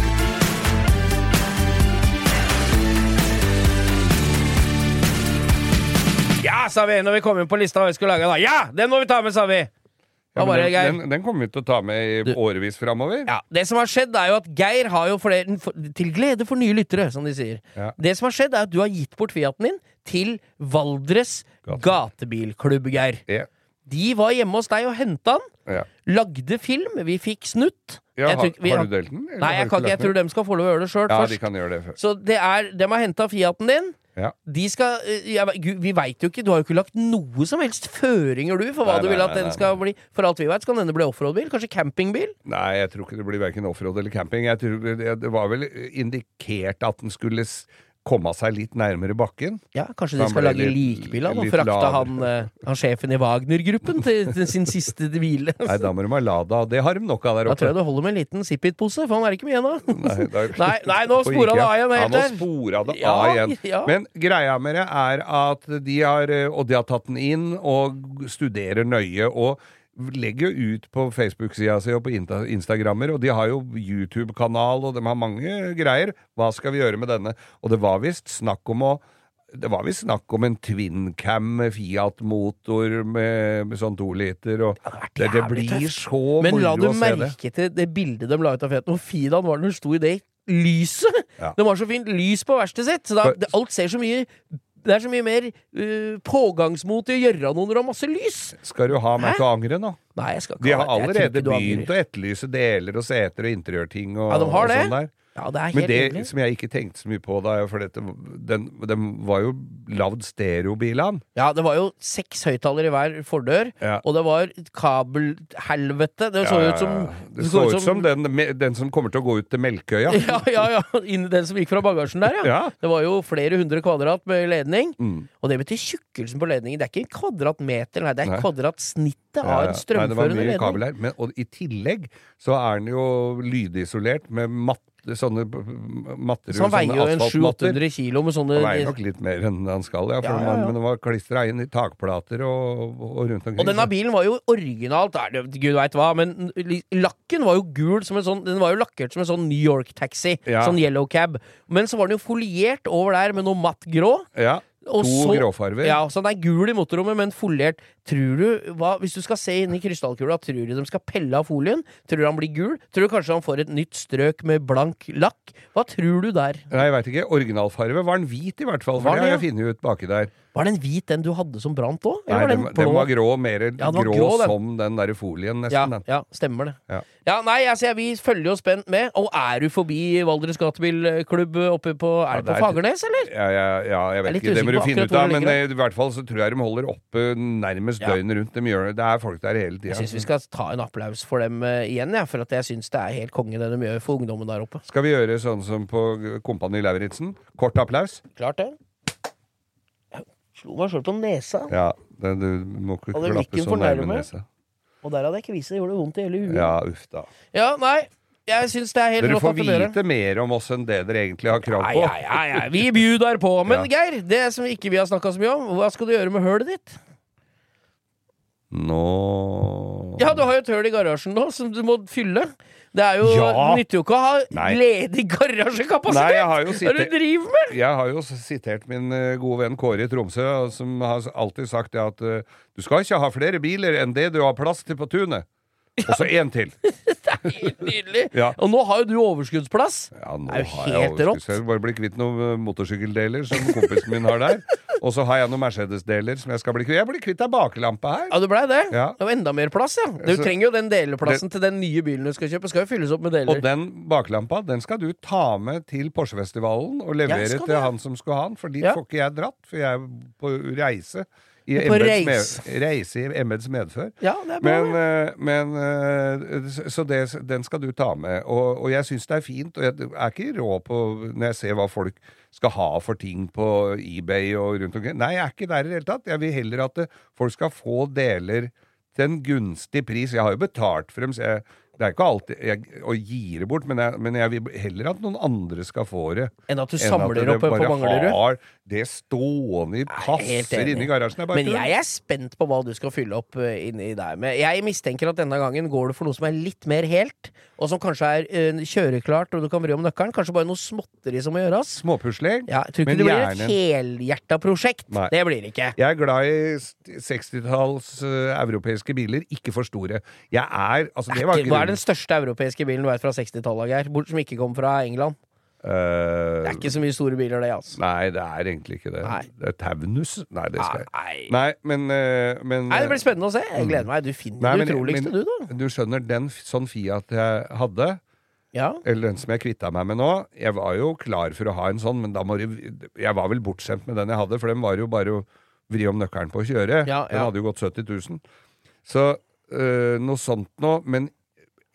Ja, sa vi når vi kom inn på lista hva vi skulle lage. da Ja, den må vi ta med, sa vi! Ja, men den, den, den kommer vi til å ta med i årevis framover. Ja, Det som har skjedd, er jo at Geir har jo flere Til glede for nye lyttere, som de sier. Ja. Det som har skjedd, er at du har gitt bort Fiaten din til Valdres Gate. Gatebilklubb, Geir. Ja. De var hjemme hos deg og henta den. Lagde film. Vi fikk snutt. Ja, tror vi har du delt den? Nei, jeg, kan jeg tror de skal få lov å gjøre det sjøl Ja, først. de kan gjøre det først. Så det er, de har henta Fiaten din. Ja. De skal eh, jeg, Vi veit jo ikke, du har jo ikke lagt noe som helst føringer, du, for hva Nei, du vil at den skal bli. For alt vi veit, skal denne bli offroad-bil. Kanskje campingbil? Nei, jeg tror ikke det blir verken offroad eller camping. Jeg tror det, var vel indikert at den skulle komme seg litt nærmere bakken. Ja, kanskje de skal lage likbil og frakte han, eh, han sjefen i Wagner-gruppen til, til sin siste hvile. Nei, da må de ha Lada. Det har de nok av der Da tror jeg oppe. det holder med en liten Zip-It-pose, for han er ikke mye ennå. Nei, Nei, nei, nå spora det av igjen, Ja, nå spora det av igjen. ja. Men greia med det er at de har, eh, og de har tatt den inn og studerer nøye. og legger jo ut på Facebook-sida si og på Instagrammer, og de har jo YouTube-kanal, og de har mange greier. Hva skal vi gjøre med denne? Og det var visst snakk om å det var visst snakk om en twincam med Fiat-motor med, med sånn to liter, og det, det det blir tøft. så Men la du moro å se det. merke til det bildet de la ut av Fiat? Hvor fin han var når han sto i det lyset! Ja. Det var så fint lys på verkstedet sitt. Så da, det, alt ser så mye Det er så mye mer uh, pågangsmot i å gjøre noe når du har masse lys. Skal du ha meg til å angre nå? Nei, jeg skal ikke De har allerede begynt å etterlyse deler og seter og interiørting og, Ja, de har og det? sånn der. Ja, det er Men det hyggelig. som jeg ikke tenkte så mye på da, for dette, den, den var jo lagd stereobilene. Ja, det var jo seks høyttalere i hver fordør, Ja. og det var kabelhelvete. Det så Ja, ja, ut som. Det så ut som den, me- den som kommer til å gå ut til Melkøya. Ja, ja, ja. Inn i den som gikk fra bagasjen der, ja. Ja. Det var jo flere hundre kvadrat med ledning. Mm. Og det betyr tjukkelsen på ledningen. Det er ikke en kvadratmeter, nei, det er Nei. kvadratsnittet Ja, av ja. en Nei, det var strømførende mye ledning. kabel her. Men, og i tillegg så er den jo lydisolert med matte, sånne matter Så han veier jo en 700-800 kilo med sånne Han veier nok litt mer enn han skal, ja, for Ja, ja, ja. Man, men det var klistra inn i takplater og, og rundt omkring. Og denne bilen var jo originalt, det, gud veit hva, men lakken var jo gul som en sånn Den var jo lakkert som en sånn New York-taxi. Sånn yellow cab. Men så var den jo foliert over der med noe matt grå. ja, Og To så- gråfarver. Ja, så den er gul i motorrommet, men foliert. Tror du, hva, Hvis du skal se inn i krystallkula, tror du de skal pelle av folien? Tror du han blir gul? Tror du kanskje han får et nytt strøk med blank lakk? Hva tror du der? Nei, jeg veit ikke. Originalfarve var den hvit, i hvert fall. For Var det har jeg funnet ut baki der. Var den hvit, den du hadde som brant òg? Nei, den, den var grå. Mer ja, var grå, grå, den. som den derre folien, Ja, nesten. den. ja, stemmer det. Ja. Ja, nei, altså, vi følger jo spent med. Og er du forbi Valdres Gatebilklubb oppe på Er det Ja, på er- Fagernes, eller? Ja, ja, ja, jeg vet ikke. Det må du finne ut av. Men eh, i hvert fall så tror jeg de holder oppe nærmest Ja. døgnet rundt. De gjør det. Er folk der hele Jeg tida. syns vi skal ta en applaus for dem uh, igjen, ja, for at jeg syns det er helt konge det de gjør for ungdommen der oppe. Skal vi gjøre sånn som på Kompani Lauritzen? Kort applaus? Klart det. Jeg slo meg sjøl på nesa, Ja. Det, du må ikke klappe så nærme nesa. og der hadde jeg kvise. Det gjorde vondt i hele huet. Ja, uff da. Ja, nei, jeg syns det er helt Dere rått får at de gjør det. vite mer om oss enn det dere egentlig har krav på. ja, ja, ja. Vi bjuder på. Men Ja. Geir, det som ikke vi har snakka så mye om, hva skal du gjøre med hølet ditt? Nå Ja, du har jo et høl i garasjen nå som du må fylle. Det er jo, Ja. nytter jo ikke å ha Nei. ledig garasjekapasitet! Nei, Hva er det du driver med? Jeg har jo sitert min eh, gode venn Kåre i Tromsø, som har alltid sagt det at eh, du skal ikke ha flere biler enn det du har plass til på tunet. Og så én til. det er Helt nydelig. Ja. Og nå har jo du overskuddsplass. Ja, nå Det er jo har jeg helt rått. jeg Bare bli kvitt noen eh, motorsykkeldeler som kompisen min har der. Og så har jeg noen Mercedes-deler som jeg skal bli kvitt. Jeg blir kvitt ei baklampe her. Ja, du blei det? Ja. Det var enda mer plass, ja. Du Så- trenger jo den deleplassen til den nye bilen du skal kjøpe. Skal jo fylles opp med deler. Og den baklampa den skal du ta med til Porsche-festivalen og levere til han som skal ha den, for dit Ja. får ikke jeg dratt, for jeg er på reise. I reis. med, medfør. Ja, det er bra. Men, eh, men eh, så- Så det, den skal du ta med. Og, og jeg syns det er fint. Og jeg er ikke rå på når jeg ser hva folk skal ha for ting på eBay og rundt omkring. Nei, jeg er ikke der i det hele tatt. Jeg vil heller at eh, folk skal få deler til en gunstig pris. Jeg har jo betalt for dem, så jeg, det er ikke alltid jeg, å det bort, men jeg, men jeg vil heller at noen andre skal få det. Enn at du enn samler det opp på Manglerud. har det stående i kasser inni garasjen. Men jeg er spent på hva du skal fylle opp eh, inni der med. Jeg mistenker at denne gangen går det for noe som er litt mer helt, og som kanskje er uh, kjøreklart, og du kan vri om nøkkelen. Kanskje bare noe småtteri som må gjøres. Småpusling. Ja, jeg tror ikke det blir gjerne- et helhjerta prosjekt. Nei. Det blir det ikke. Jeg er glad i 60-talls uh, europeiske biler, ikke for store. Jeg er Altså, det var Ikke- er den største europeiske bilen du vet fra 60-tallet, Geir? Bort som ikke kom fra England. Uh, Det er ikke så mye store biler, det, altså. Nei, det er egentlig ikke det. Nei. Det er Taunus? Nei, det skal jeg Nei. Nei, men, uh, men Nei, det blir spennende å se. Jeg gleder meg. Du finner Nei, det utroligste, du, da. Du skjønner, den sånn Fiat jeg hadde, Ja. eller den som jeg kvitta meg med nå Jeg var jo klar for å ha en sånn, men da må du jeg var vel bortskjemt med den jeg hadde, for den var jo bare å vri om nøkkelen på å kjøre. Ja, Den hadde jo gått 70 000. Så øh, noe sånt nå. Men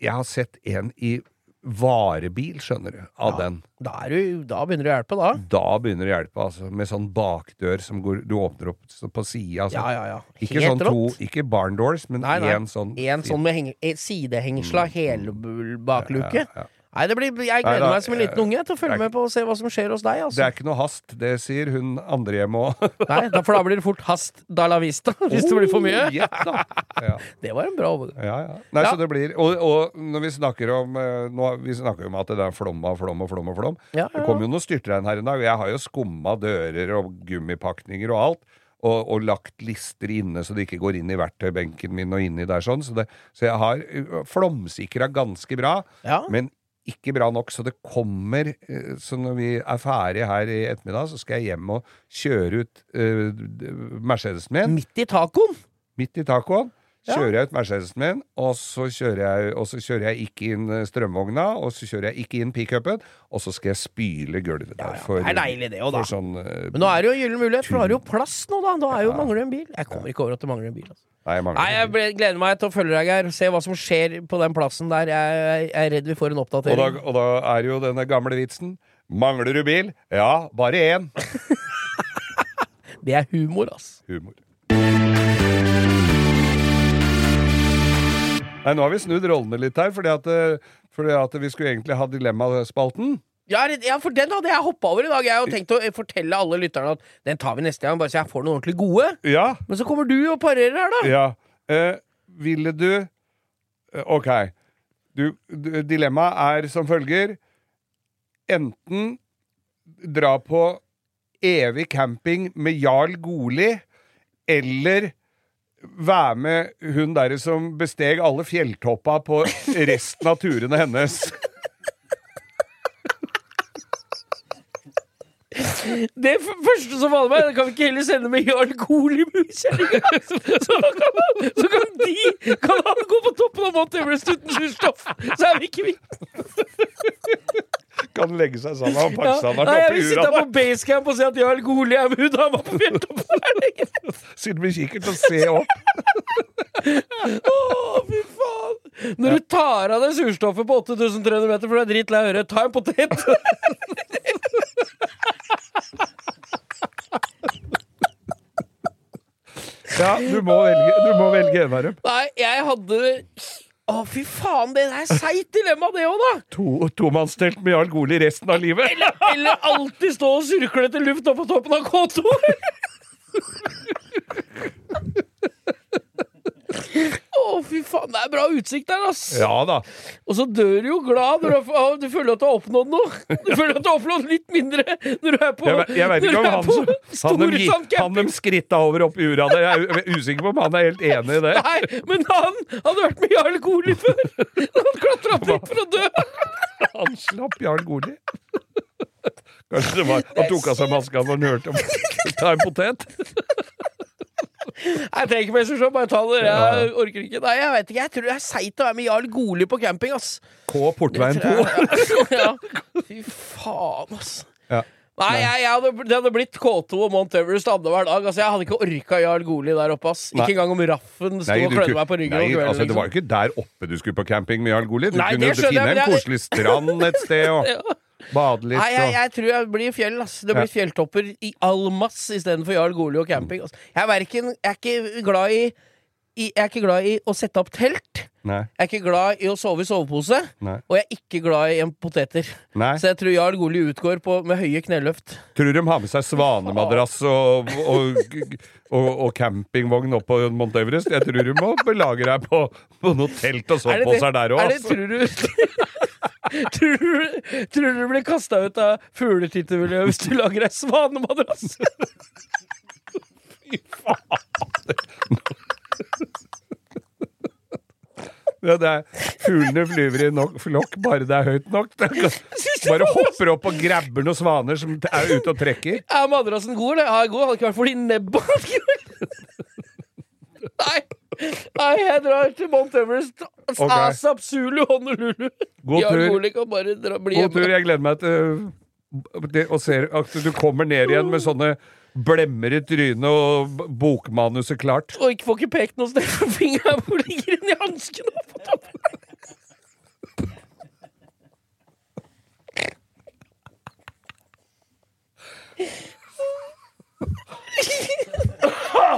jeg har sett en i varebil, skjønner du, av den. Da, er du, da begynner det å hjelpe, da. Da begynner det å hjelpe, altså. Med sånn bakdør som går, du åpner opp så- på sida. Altså. Ja, ja, ja. Ikke sånn to, ikke barn doors, men én sånn. En sånn med eh, sidehengsla helbakluke. Ja, ja, ja. Nei, det blir, jeg gleder Neida, meg som en liten unge til å følge med på og se hva som skjer hos deg. Altså. Det er ikke noe hast, det sier hun andre hjemme òg. Nei, da, for da blir det fort hast da la vista, hvis det blir for mye. Ja, Det var en bra overgang. ja, ja. Nei, så det blir Og, og når vi snakker om eh, nå, Vi snakker jo om at det er flom og flom og flom og flom. Det kom jo noen styrtregn her en dag, og jeg har jo skumma dører og gummipakninger og alt. Og, og lagt lister inne så det ikke går inn i verktøybenken min og inni der sånn. Så, det, så jeg har uh, flomsikra ganske bra, Ja. men ikke bra nok. Så det kommer uh, Så når vi er ferdige her i ettermiddag, så skal jeg hjem og kjøre ut uh, Mercedesen min. Midt i tacoen! Midt i tacoen. Ja. Kjører jeg ut Mercedesen min, og så jeg, og så kjører jeg ikke inn eh, strømvogna, og så kjører jeg ikke inn pickupen, og så skal jeg spyle gulvet der. ja. ja. Det er deilig det òg, da. Sånn, uh, Men nå er det jo en gyllen mulighet, for nå har jo plass nå, da. Nå er jo mangler du en bil. Jeg kommer ikke over at det mangler en bil. Altså. Nei, jeg Nei, jeg gleder meg til å følge deg, Geir. Se hva som skjer på den plassen der. Jeg, jeg er redd vi får en og, oppdatering. da, og da er jo denne gamle vitsen Mangler du bil? Ja, bare én. Det er humor, ass. Humor. Nei, nå har vi snudd rollene litt her, fordi at, eh, fordi at vi skulle egentlig ha dilemmaspalten. Ja, for den hadde jeg hoppa over i dag. Jeg har jo tenkt å fortelle alle lytterne at den tar vi neste gang, bare så jeg får noen ordentlig gode. Ja, Men så kommer du og parerer her, da. ja. Eh, ville du eh, Ok. Du, du, dilemmaet er som følger. Enten dra på evig camping med Jarl Goli, eller være med hun derre som besteg alle fjelltoppa på resten av turene hennes. Det første som faller meg, kan vi ikke heller sende med alkohol i musekjerringa? Så, så, kan de Kan han gå på toppen av Mount Everest uten surstoff? Så er vi ikke vi. Kan legge seg sammen Ja. pakke seg Nei, jeg vil sitte her på basecamp og si at de har alkohol i med han var på fjelltoppen. Sitte med kikkert og se opp. Å, fy faen! Når du tar av deg surstoffet på 8300 meter for du er dritlei av høre, ta en potet! Ja, du må velge, du må velge en av dem. Nei, jeg hadde Å, fy faen, det er seigt dilemma, det òg, da! To, tomannstelt med Jarl Goli resten av livet. Eller, eller alltid stå og surkle etter luft oppå toppen av K2! Å, fy faen, det er bra utsikt der, ass! Ja da. Og så dør du jo glad når du, du føler at du har oppnådd noe. Du føler at du har oppnådd litt mindre når du er på Jeg, jeg vet ikke om han som han dem, han dem skritta over opp i ura der. Jeg er usikker på om han er helt enig i det. Nei, men han hadde vært med Jarl Goli før! Han klatra opp dit for å dø! Han slapp Jarl Goli. Kanskje det var Han tok av seg maska når han hørte om Ta en potet. Jeg trenger ikke surstoff, bare ta det. Jeg orker ikke. Nei, jeg vet ikke. Jeg tror det er seigt å være med Jarl Goli på camping, ass. K Portveien 2. ja. Fy faen, ass. Ja. Nei, jeg, jeg hadde, det hadde blitt K2 og Mount Everest annenhver dag. Altså, jeg hadde ikke orka Jarl Goli der oppe. ass. Ikke engang om Raffen sto og klødde meg på ryggen. nei kvelden, altså, det var jo liksom. ikke der oppe du skulle på camping med Jarl Goli. Du Nei, kunne finne en koselig strand et sted og Ja. Bade litt. Nei, jeg, jeg tror jeg blir fjell. ass Det blir Ja. fjelltopper i all mass istedenfor Jarl Goli og camping. ass. Jeg er, verken, jeg er ikke glad i, i Jeg er ikke glad i å sette opp telt. Nei. Jeg er ikke glad i å sove i sovepose. Nei. Og jeg er ikke glad i en poteter. Nei. Så jeg tror Jarl Goli utgår på, med høye kneløft. Tror de har med seg svanemadrass og, og, og, og campingvogn opp på Mount Everest? Jeg tror du må belage deg på, på noe telt og Er soveposer der er det, òg. tror du Tror du, tror du blir kasta ut av fugletittermiljøet hvis du lager ei svanemadrass? Ja, det er, fuglene flyver i nok flokk bare det er høyt nok. Bare hopper opp og grabber noen svaner som er ute og trekker. Er madrassen god, eller? Ja, god. Hadde ikke vært for de nebba. Nei. Nei, jeg drar til Mount Everest. Okay. Asap Zulu Honolulu. God tur. Kan bare dra, bli God tur. Jeg gleder meg til det, å se at du kommer ned igjen med sånne blemmer i trynet og bokmanuset klart. Og ikke får ikke pekt noe sted, Hvor fingeren ligger inni hansken.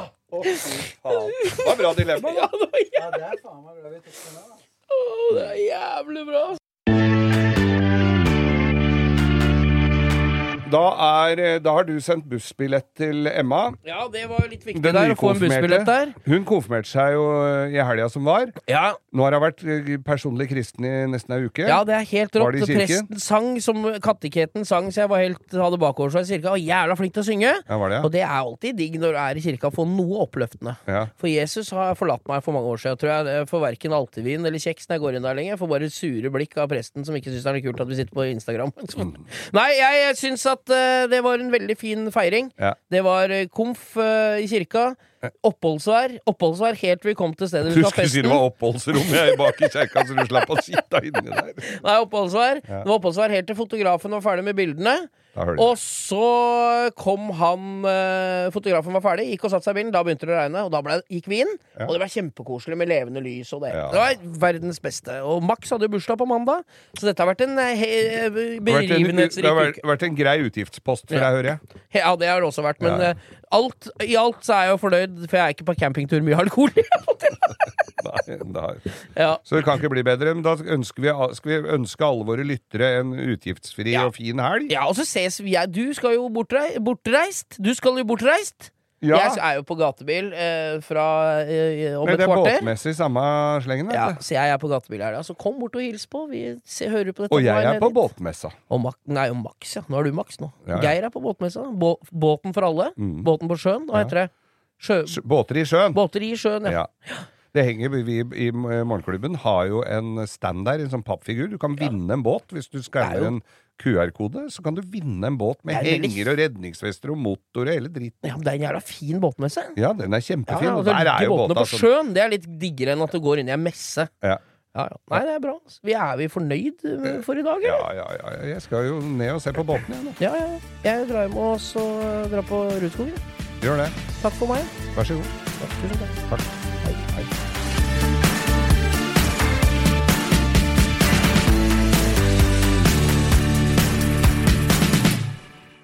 opp fy faen. Det var bra dilemma. Ja, det var jævlig. Å, det er jævlig bra. Da, er, eh, da har du sendt bussbillett til Emma. Ja, det var jo litt viktig Den der, å få en bussbillett der. Hun konfirmerte seg jo eh, i helga som var. Ja, Nå har hun vært eh, personlig kristen i nesten ei uke. ja, det er helt rått. Presten sang som katteketen sang, så jeg var helt, hadde bakoversveis i kirka. Og jævla flink til å synge! Ja, var det, Og det er alltid digg når du er i kirka, å få noe oppløftende. ja. For Jesus har forlatt meg for mange år siden. Tror jeg Jeg får verken altevin eller kjeks når jeg går inn der lenger. Jeg får bare sure blikk av presten som ikke syns det er noe kult at vi sitter på Instagram. Mm. Nei, jeg, jeg syns at eh, det var en veldig fin feiring. Ja. Det var eh, komf eh, i kirka. Oppholdsvær. Oppholdsvær helt til vi kom til stedet Du skulle si det var oppholdsrom jeg bak i kjerka, så du slapp å sitte inni der. Nei, oppholdsvær. Ja. Det var oppholdsvær helt til fotografen var ferdig med bildene. Og så kom han eh, Fotografen var ferdig, gikk og satte seg i bilen. Da begynte det å regne, og da ble, gikk vi inn. Ja. Og det ble kjempekoselig med levende lys. Og det. Ja. det var verdens beste. Og Max hadde jo bursdag på mandag, så dette har vært en eh, he Det har vært en, begivenhetsrik vært, grei utgiftspost for deg, hører jeg. Ja, det har det også vært. Men eh, alt, i alt så er jeg jo fornøyd, for jeg er ikke på campingtur mye alkohol. Nei, ja. Så det kan ikke bli bedre. Men da ønsker vi, skal vi ønske alle våre lyttere en utgiftsfri Ja. og fin helg. ja, og så ses vi. Jeg- Du skal jo bortrei, bortreist. Du skal jo bortreist. Ja. Jeg er jo på gatebil eh, fra eh, om et et det er kvarter. båtmessig samme slengen, Ja, så jeg er på gatebil her, da. Så kom bort og hils på. Vi se, hører på dette. Og jeg er på båtmessa. Og Max, nei, og Max, ja. Nå er du Max nå. Ja, ja. Geir er på båtmessa. Bå, båten for alle. Mm. Båten på sjøen. Hva heter det? Sjø, Båter i sjøen. båter i sjøen, ja. Ja. Det henger, vi i Morgenklubben har jo en stand der, en sånn pappfigur. Du kan vinne en båt hvis du skal er skanner en QR-kode. Så kan du vinne en båt med veldig- henger og redningsvester og motor og hele dritten. ja. men Det er en jævla fin båtmesse. Ja, den er kjempefin. ja, og og så der er jo båtene på sjøen. Det er litt diggere enn at du går inn i en messe. Ja. Ja, ja. Nei, det er bra. Vi er vi fornøyd eh, for i dag, eller? Ja, ja, ja. Jeg skal jo ned og se på båten igjen. Ja, ja. Jeg drar hjem og så drar på Rudskogen. Gjør det. Takk for meg. Vær så god. Takk. tusen takk. Takk. Hei, hei.